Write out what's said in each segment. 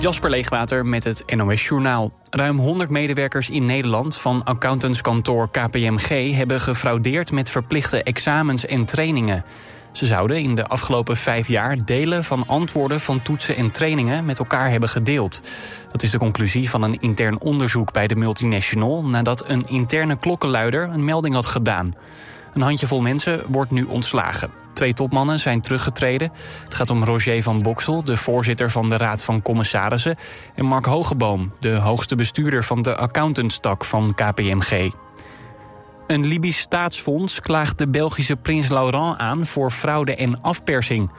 Jasper Leegwater met het NOS Journaal. Ruim 100 medewerkers in Nederland van accountantskantoor KPMG... hebben gefraudeerd met verplichte examens en trainingen. Ze zouden in de afgelopen vijf jaar delen van antwoorden van toetsen en trainingen met elkaar hebben gedeeld. Dat is de conclusie van een intern onderzoek bij de multinational nadat een interne klokkenluider een melding had gedaan. Een handjevol mensen wordt nu ontslagen. Twee topmannen zijn teruggetreden. Het gaat om Roger van Boksel, de voorzitter van de Raad van Commissarissen... en Mark Hogeboom, de hoogste bestuurder van de accountantstak van KPMG. Een Libisch staatsfonds klaagt de Belgische prins Laurent aan voor fraude en afpersing.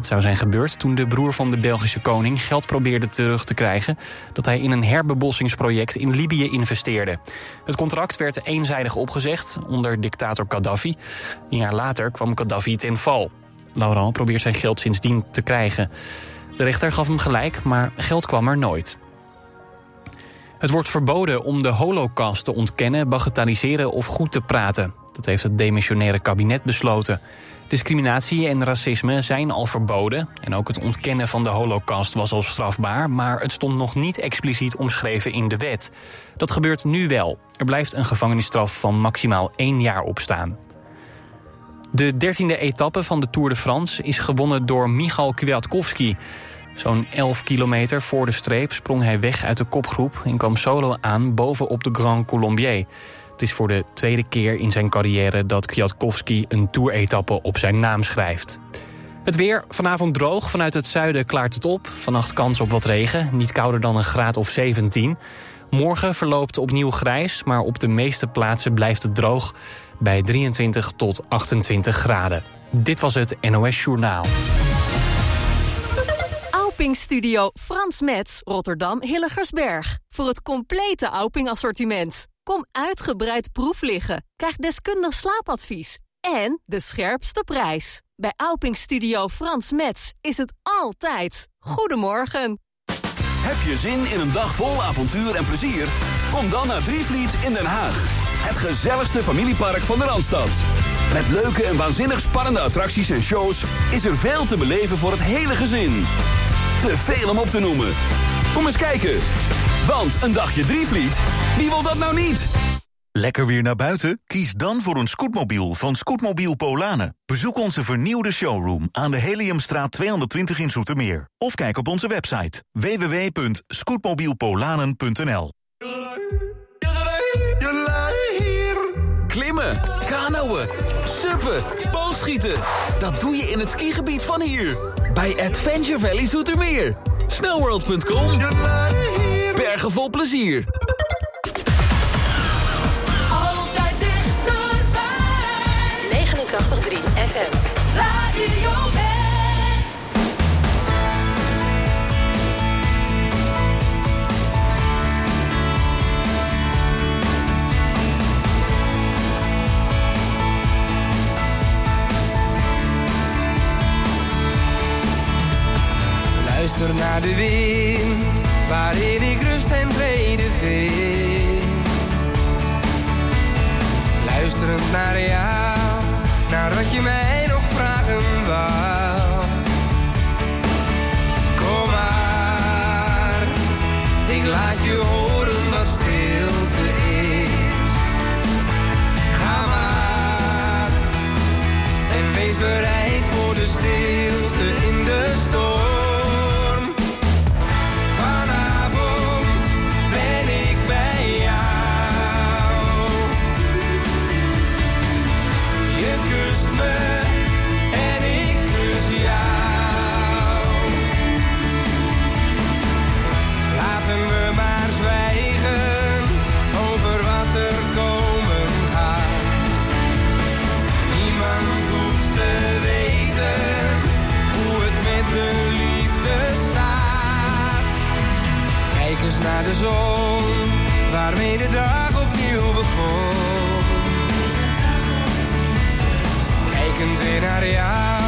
Dat zou zijn gebeurd toen de broer van de Belgische koning geld probeerde terug te krijgen dat hij in een herbebossingsproject in Libië investeerde. Het contract werd eenzijdig opgezegd onder dictator Gaddafi. Een jaar later kwam Gaddafi ten val. Laurent probeert zijn geld sindsdien te krijgen. De rechter gaf hem gelijk, maar geld kwam er nooit. Het wordt verboden om de holocaust te ontkennen, bagatelliseren of goed te praten. Dat heeft het demissionaire kabinet besloten. Discriminatie en racisme zijn al verboden. En ook het ontkennen van de holocaust was al strafbaar... maar het stond nog niet expliciet omschreven in de wet. Dat gebeurt nu wel. Er blijft een gevangenisstraf van maximaal één jaar opstaan. De dertiende etappe van de Tour de France is gewonnen door Michal Kwiatkowski... Zo'n 11 kilometer voor de streep sprong hij weg uit de kopgroep... en kwam solo aan bovenop de Grand Colombier. Het is voor de tweede keer in zijn carrière dat Kwiatkowski een toeretappe op zijn naam schrijft. Het weer, vanavond droog. Vanuit het zuiden klaart het op. Vannacht kans op wat regen, niet kouder dan een graad of 17. Morgen verloopt opnieuw grijs, maar op de meeste plaatsen blijft het droog... bij 23 tot 28 graden. Dit was het NOS Journaal. Studio Frans Mets, Rotterdam Hilligersberg. Voor het complete Auping assortiment. Kom uitgebreid proef liggen. Krijg deskundig slaapadvies. En de scherpste prijs. Bij Auping Studio Frans Mets is het altijd. Goedemorgen. Heb je zin in een dag vol avontuur en plezier? Kom dan naar Drievliet in Den Haag. Het gezelligste familiepark van de Randstad. Met leuke en waanzinnig spannende attracties en shows... is er veel te beleven voor het hele gezin. Te veel om op te noemen. Kom eens kijken. Want een dagje Drievliet, wie wil dat nou niet? Lekker weer naar buiten? Kies dan voor een scootmobiel van Scootmobiel Polanen. Bezoek onze vernieuwde showroom aan de Heliumstraat 220 in Zoetermeer. Of kijk op onze website www.scootmobielpolanen.nl Klimmen, kanoën, suppen, boogschieten. Dat doe je in het skigebied van hier. Bij Adventure Valley Zoetermeer. Snowworld.com. Bergen vol plezier. Altijd dichterbij. 89.3 FM. Radio. Luister naar de wind, waarin ik rust en vrede vind. Luisterend naar jou, naar wat je mij nog vragen wou. Kom maar, ik laat je horen wat stilte is. Ga maar, en wees bereid voor de stilte in de zon, waarmee de dag opnieuw begon. Kijkend weer naar jou,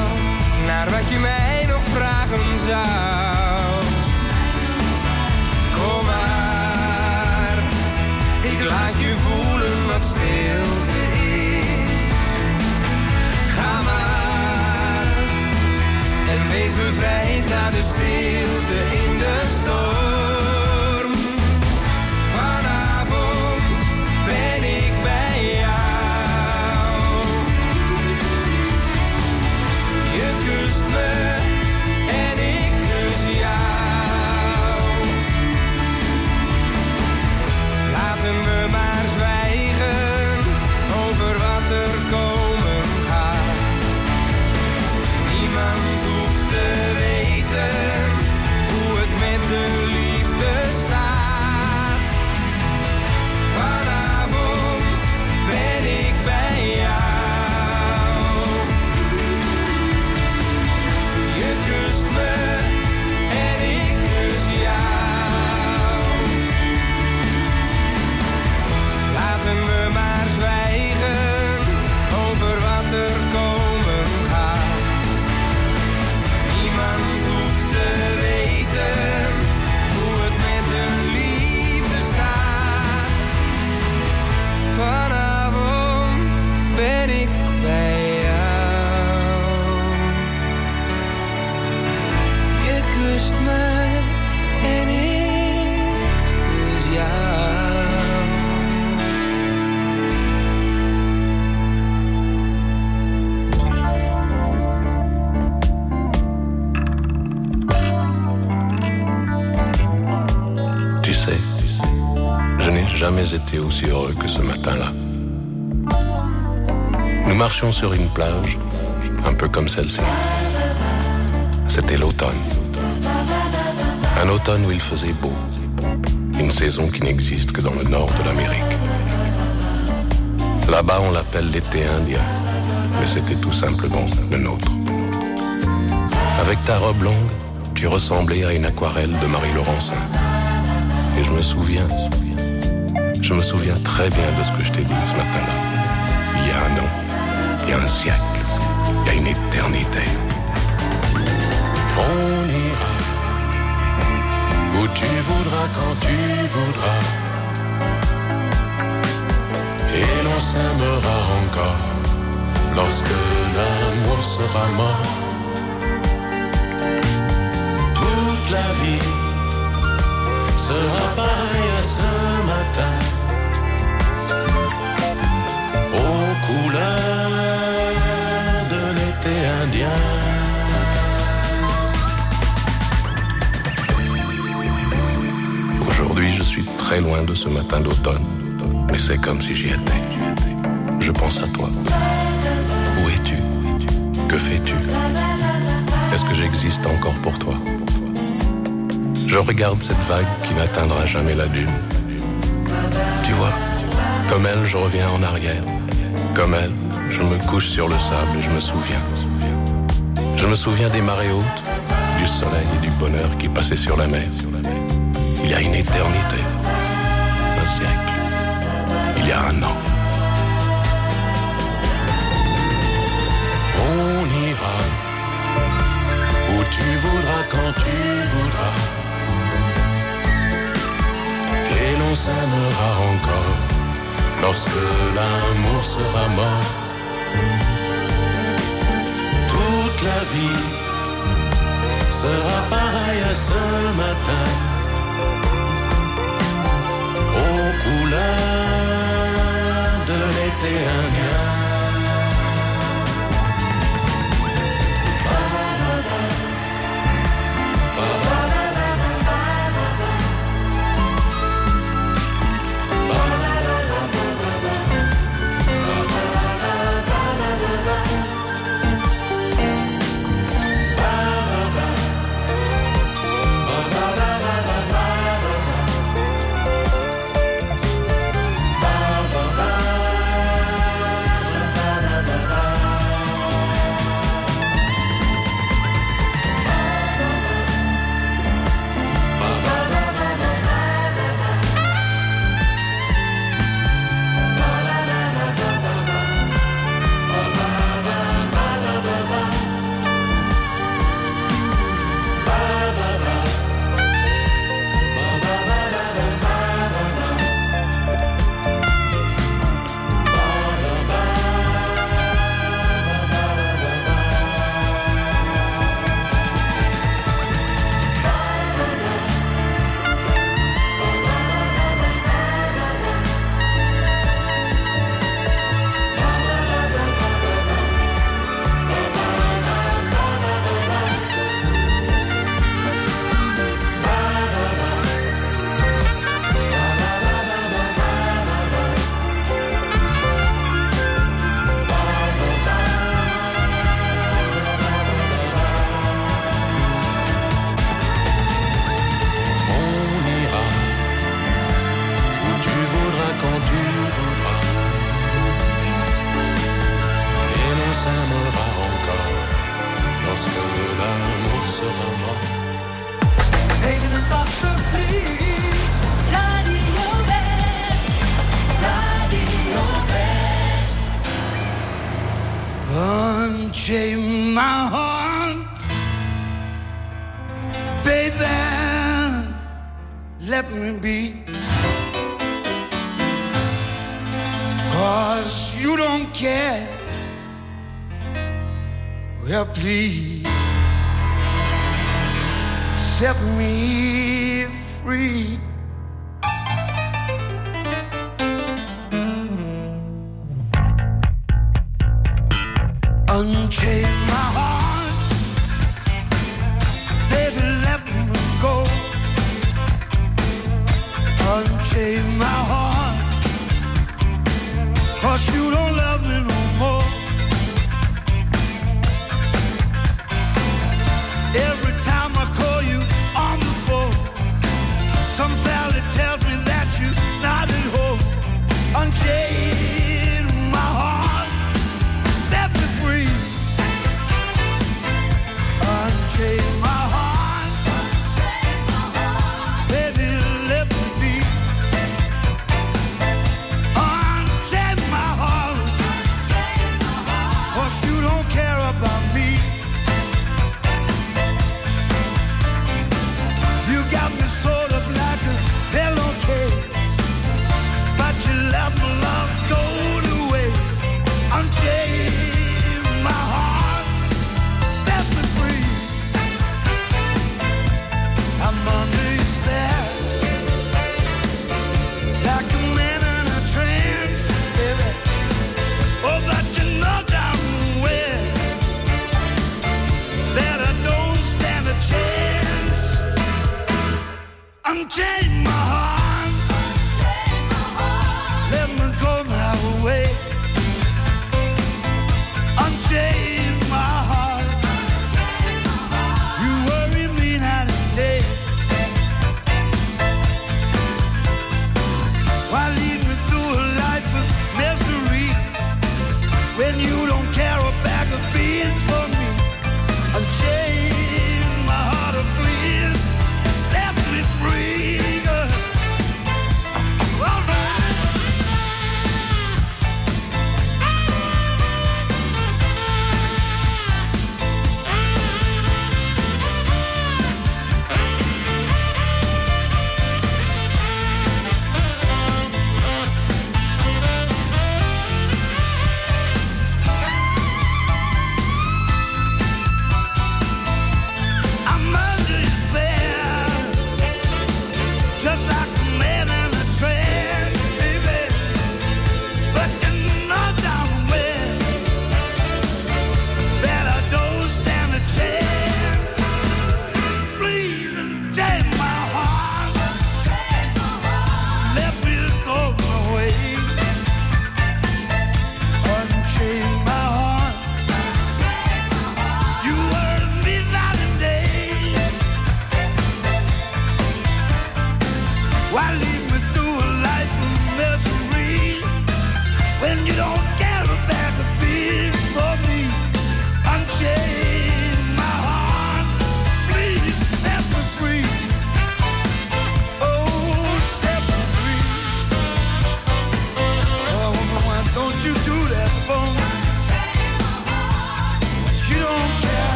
naar wat je mij nog vragen zou. Kom maar, ik laat je voelen wat stilte is. Ga maar, en wees bevrijd naar de stilte in de storm. Sur une plage, un peu comme celle-ci. C'était l'automne. Un automne où il faisait beau. Une saison qui n'existe que dans le nord de l'Amérique. Là-bas, on l'appelle l'été indien, mais c'était tout simplement le nôtre. Avec ta robe longue, tu ressemblais à une aquarelle de Marie Laurencin. Et je me souviens, je me souviens très bien de ce que je t'ai dit ce matin-là. A un siècle, il y a une éternité. On ira où tu voudras quand tu voudras. Et l'on s'aimera encore lorsque l'amour sera mort. Toute la vie sera très loin de ce matin d'automne, mais c'est comme si j'y étais. Je pense à toi. Où es-tu? Que fais-tu? Est-ce que j'existe encore pour toi? Je regarde cette vague qui n'atteindra jamais la dune. Tu vois, comme elle, je reviens en arrière. Comme elle, je me couche sur le sable et je me souviens. Je me souviens des marées hautes, du soleil et du bonheur qui passaient sur la mer. Il y a une éternité, il y a un an. On ira où tu voudras quand tu voudras. Et l'on s'aimera encore lorsque l'amour sera mort. Toute la vie sera pareille à ce matin. De l'été. Free.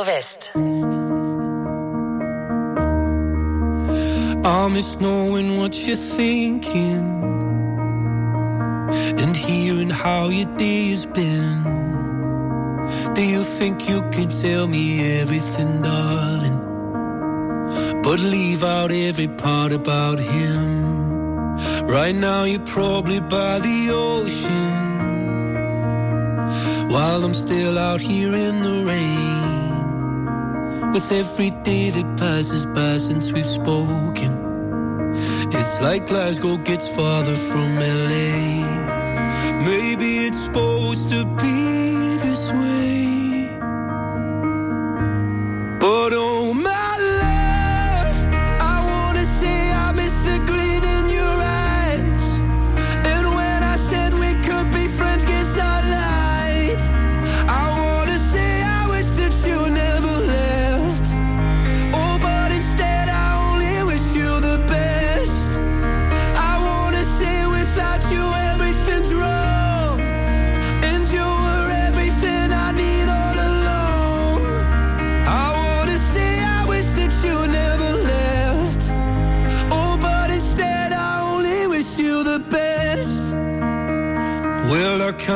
Radio West. I miss knowing what you're thinking and hearing how your day has been. Do you think you can tell me everything, darling? But leave out every part about him. Right now, you're probably by the ocean while I'm still out here in the rain. With every day that passes by since we've spoken, it's like Glasgow gets farther from LA. Maybe it's supposed to be this way, but oh.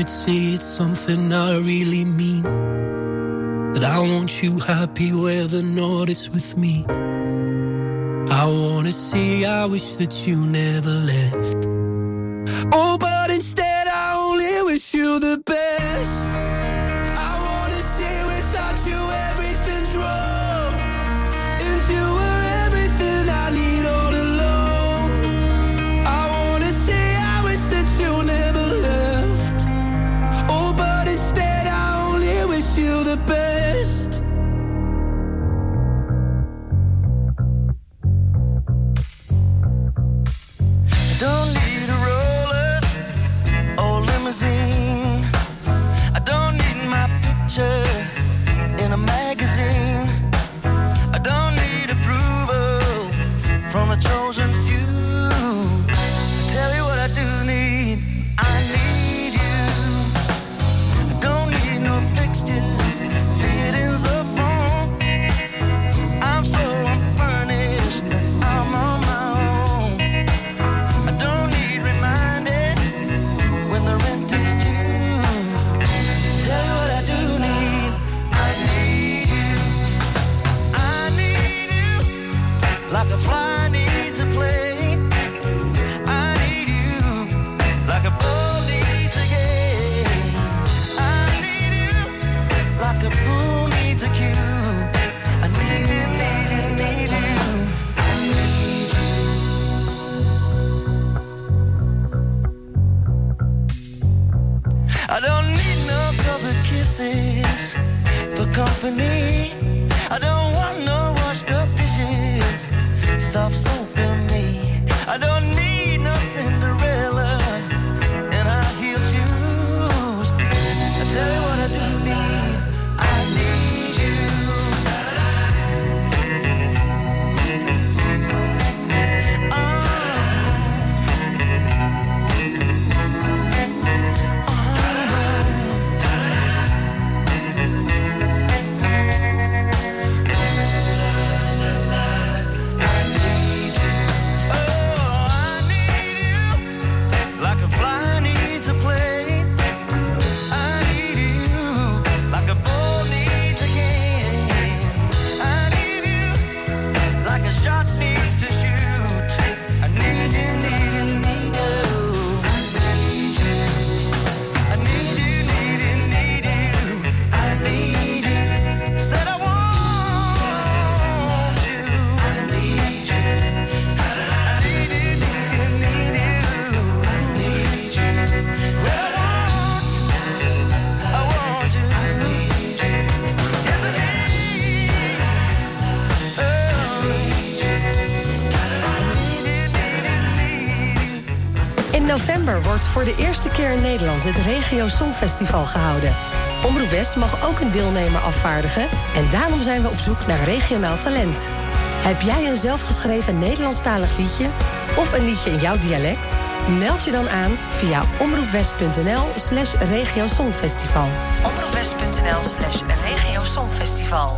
could say it's something I really mean. That I want you happy whether or not it's with me. I wanna say I wish that you never left. Oh, but instead I only wish you the best. Het Regio Songfestival gehouden. Omroep West mag ook een deelnemer afvaardigen en daarom zijn we op zoek naar regionaal talent. Heb jij een zelfgeschreven Nederlandstalig liedje of een liedje in jouw dialect? Meld je dan aan via omroepwest.nl slash regiosongfestival. Omroepwest.nl slash regiosongfestival.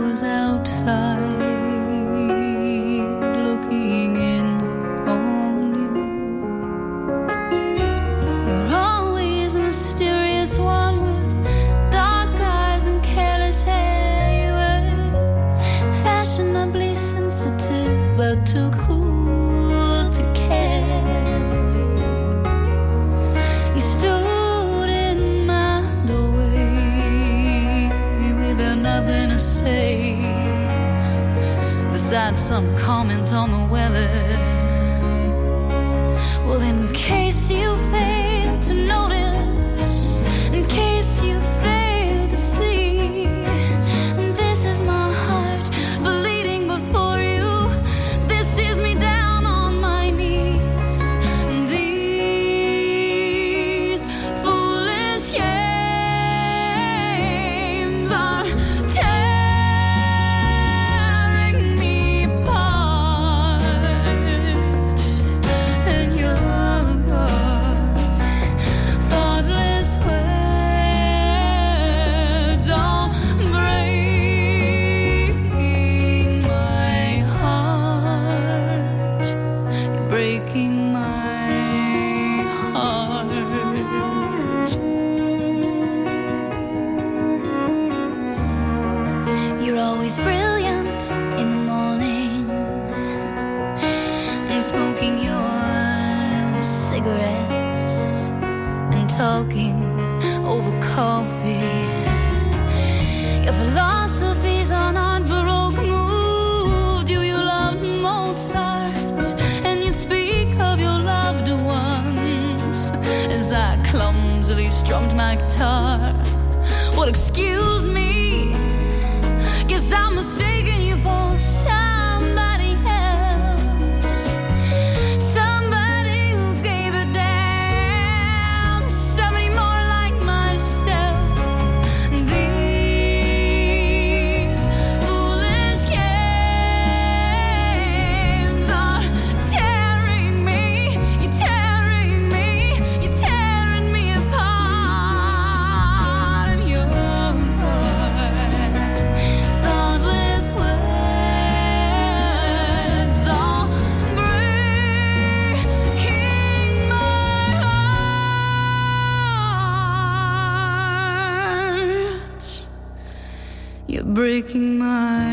was outside. some comment on the weather. Well, in case you fail. As I clumsily strummed my guitar. Well, excuse me, guess I'm mistaken you for breaking my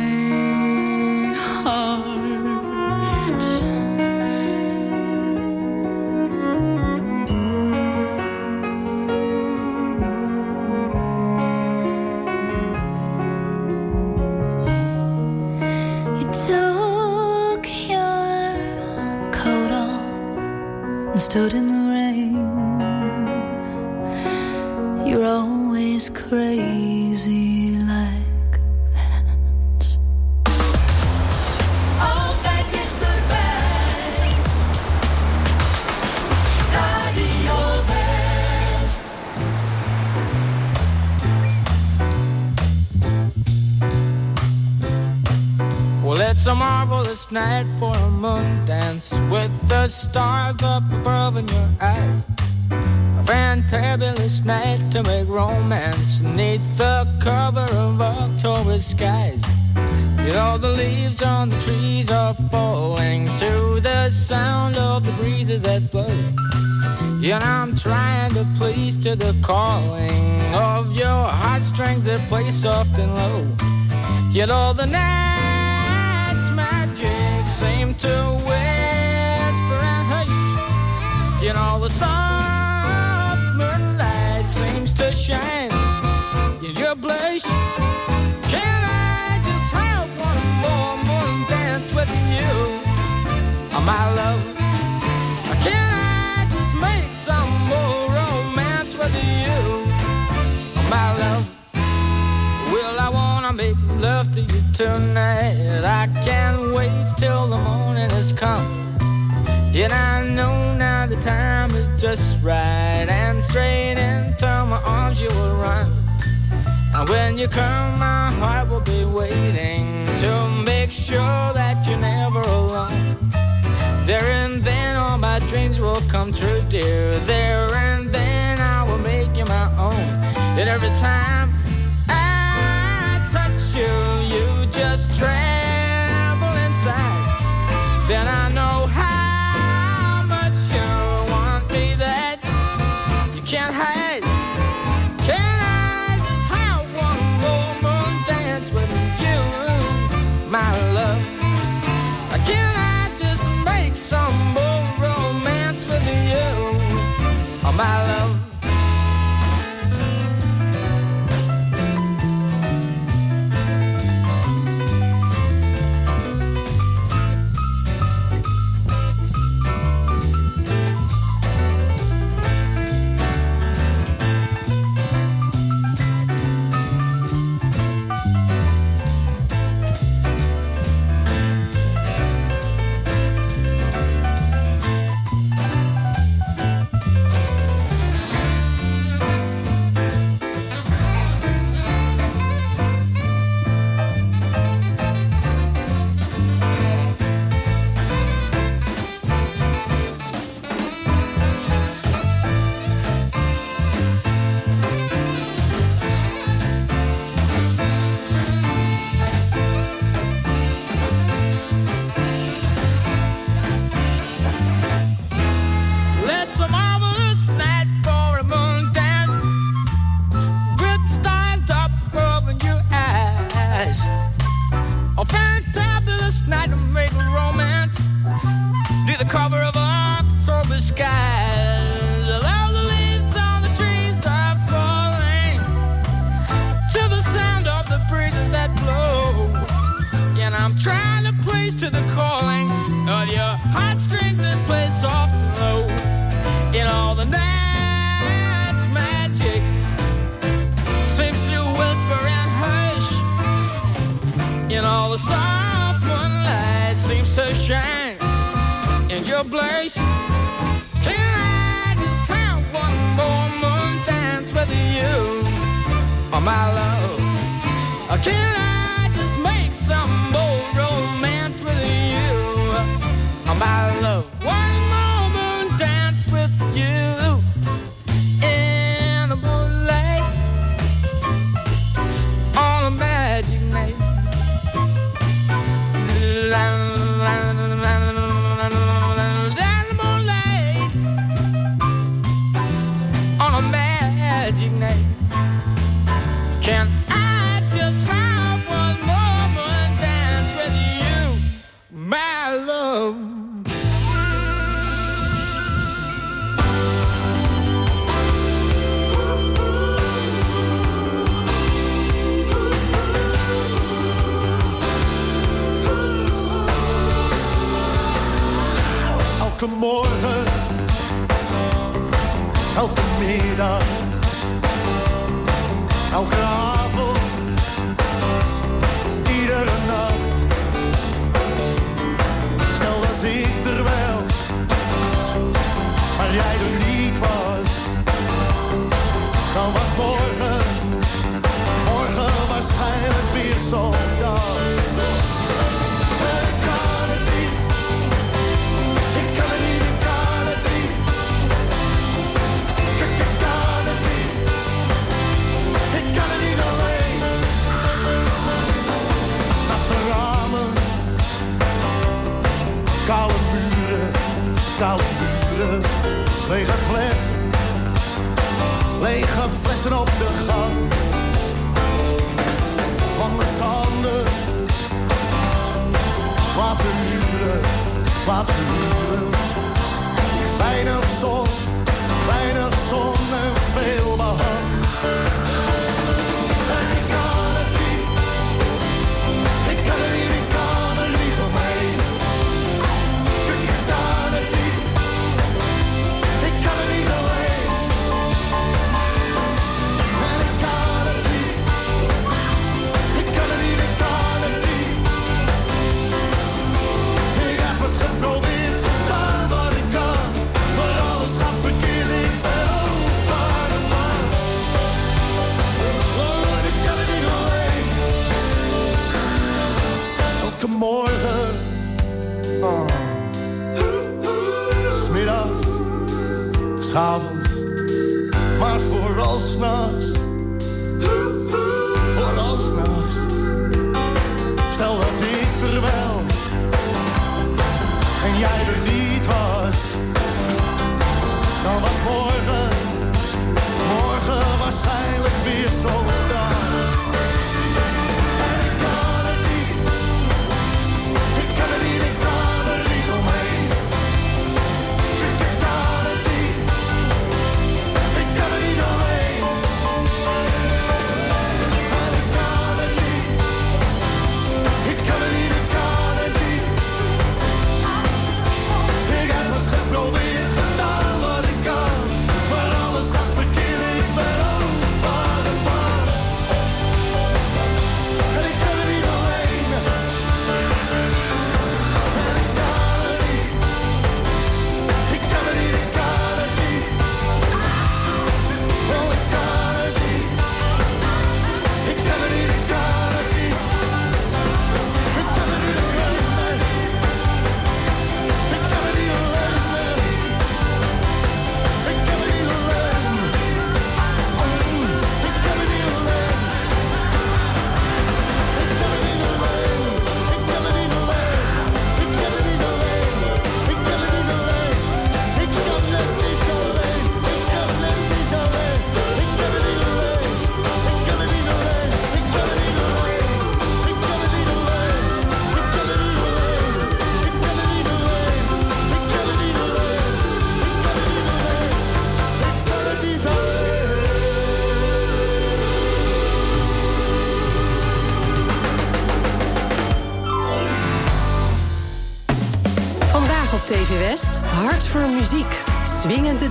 dance with the stars up above in your eyes. A fantabulous night to make romance neath the cover of October skies. You know, the leaves on the trees are falling to the sound of the breezes that blow. Know, I'm trying to please to the calling of your heartstrings that play soft and low. You know, the night's magic seem to hush. You know, the soft moonlight seems to shine in your blush. Can I just have one more moon dance with you, oh, my love? Can I just make some more romance with you, oh, my love? Well, I wanna make love to you tonight. I can't wait till the morning has come. And I know now the time is just right. And straight into my arms you will run. And when you come, my heart will be waiting to make sure that you're never alone. There and then all my dreams will come true, dear. There and then I will make you my own. And every time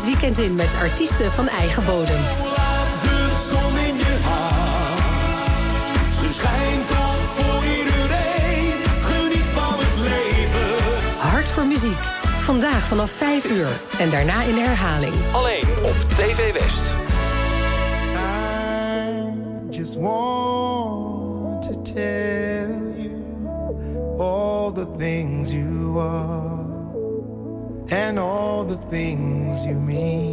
het weekend in met artiesten van eigen bodem. De zon in je hart. Ze schijnt al voor iedereen. Geniet van het leven. Hart voor Muziek. vandaag vanaf 5 uur. En daarna in de herhaling. Alleen op TV West. just want to tell you all the things you are and all the things you mean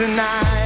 tonight.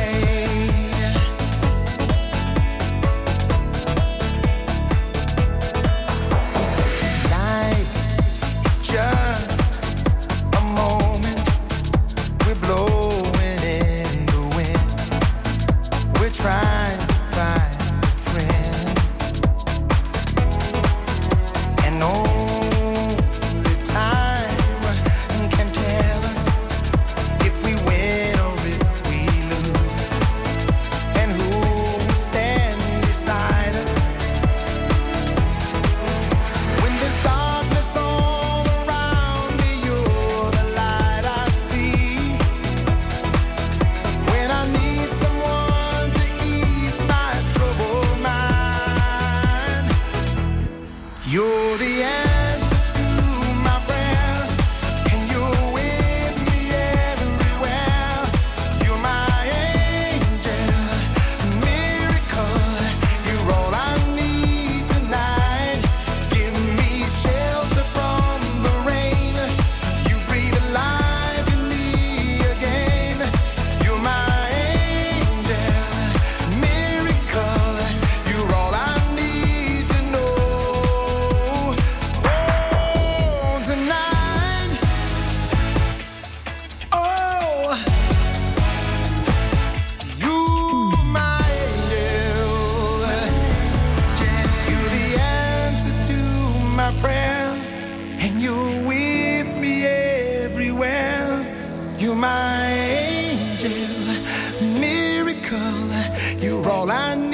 I need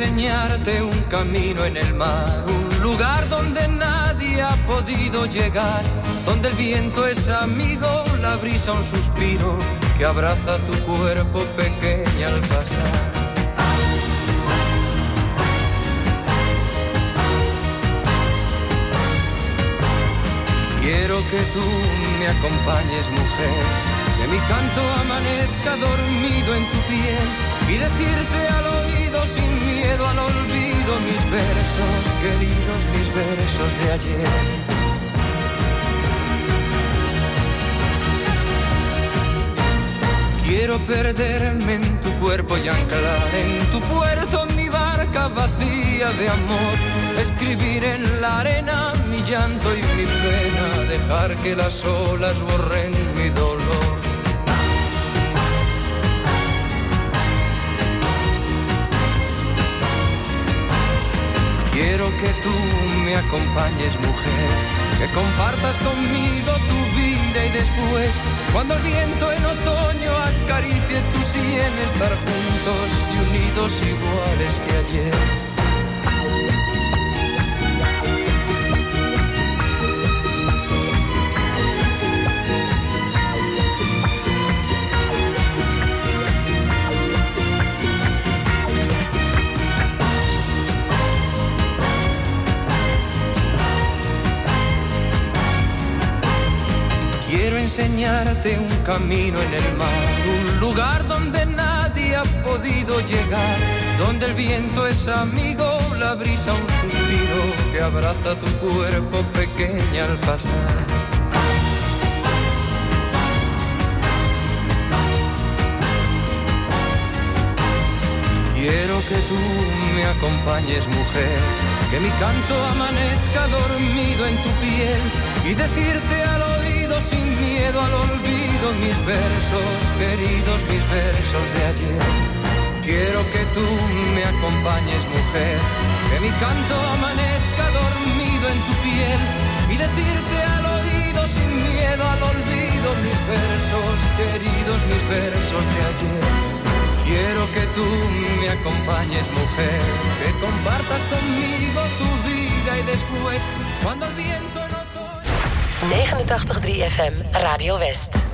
enseñarte un camino en el mar, un lugar donde nadie ha podido llegar, donde el viento es amigo, la brisa un suspiro que abraza tu cuerpo pequeña al pasar. Quiero que tú me acompañes, mujer, que mi canto amanezca dormido en tu piel y decirte al oído sin miedo al olvido mis versos, queridos, mis versos de ayer. Quiero perderme en tu cuerpo y anclar en tu puerto mi barca vacía de amor. Escribir en la arena mi llanto y mi pena, dejar que las olas borren mi dolor. Acompañes, mujer, que compartas conmigo tu vida y después Cuando el viento en otoño acaricie tu sien, estar juntos y unidos iguales que ayer. Enseñarte un camino en el mar, un lugar donde nadie ha podido llegar, donde el viento es amigo, la brisa un suspiro que abraza tu cuerpo pequeña al pasar. Quiero que tú me acompañes, mujer, que mi canto amanezca dormido en tu piel y decirte al sin miedo al olvido mis versos, queridos mis versos de ayer. Quiero que tú me acompañes, mujer, que mi canto amanezca dormido en tu piel y decirte al oído sin miedo al olvido mis versos, queridos mis versos de ayer. Quiero que tú me acompañes, mujer, que compartas conmigo tu vida y después, cuando el viento en 89.3 FM, Radio West.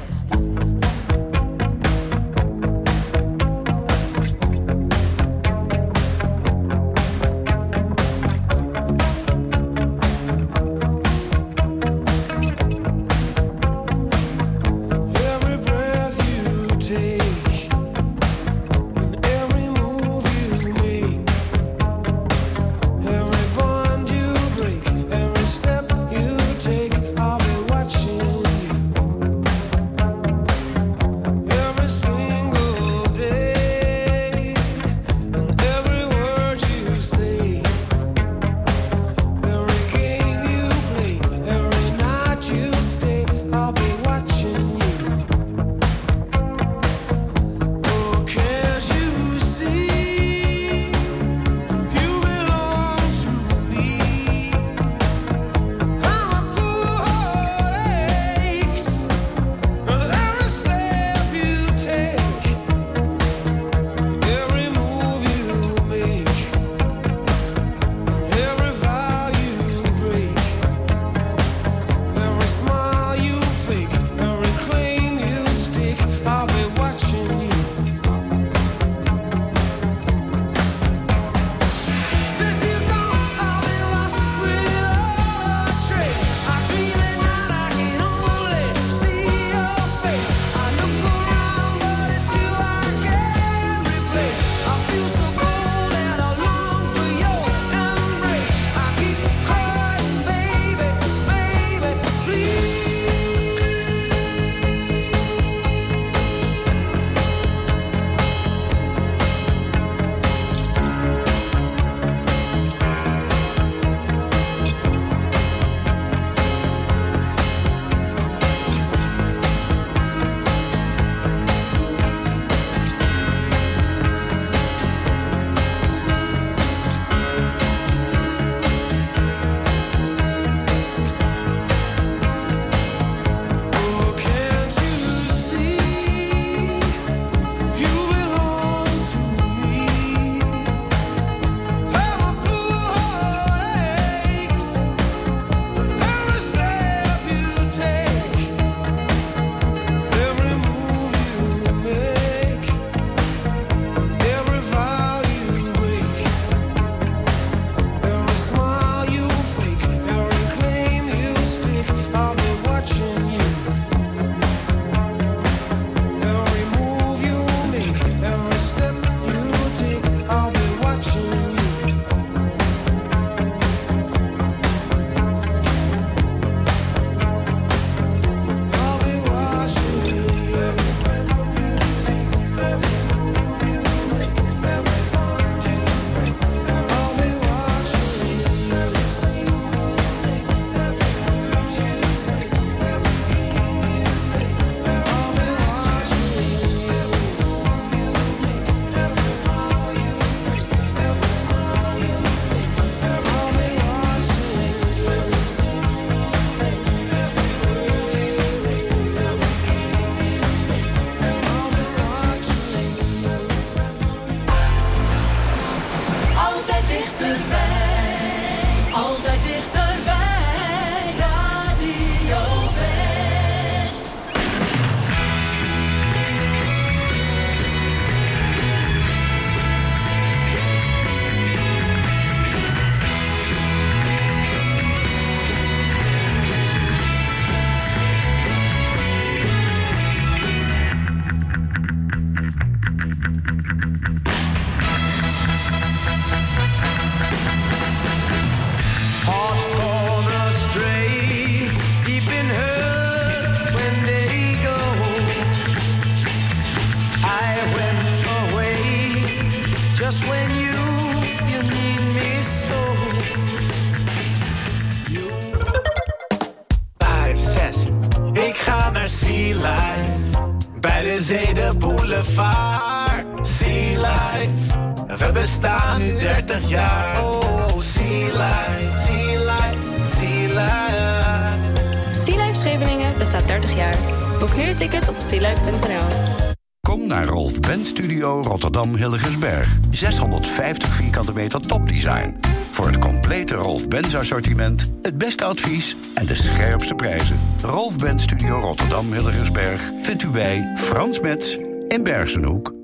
Voor het complete Rolf Benz assortiment, het beste advies en de scherpste prijzen. Rolf Ben Studio Rotterdam Hilligensberg vindt u bij Frans Metz in Bergenhoek.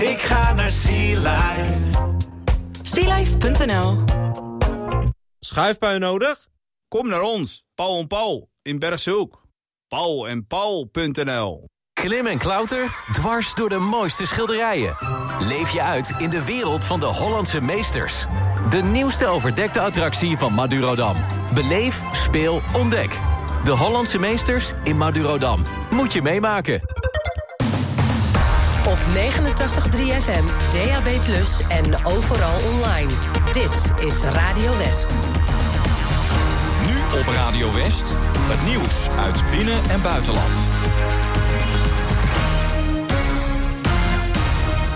Ik ga naar Sea Life. Sealife.nl Schuifpui nodig? Kom naar ons, Paul en Paul in Bergshoek. Paul en Paul.nl Klim en klauter, dwars door de mooiste schilderijen. Leef je uit in de wereld van de Hollandse meesters. De nieuwste overdekte attractie van Madurodam. Beleef, speel, ontdek. De Hollandse meesters in Madurodam. Moet je meemaken. Op 89.3 FM, DAB+, en overal online. Dit is Radio West. Nu op Radio West, het nieuws uit binnen- en buitenland.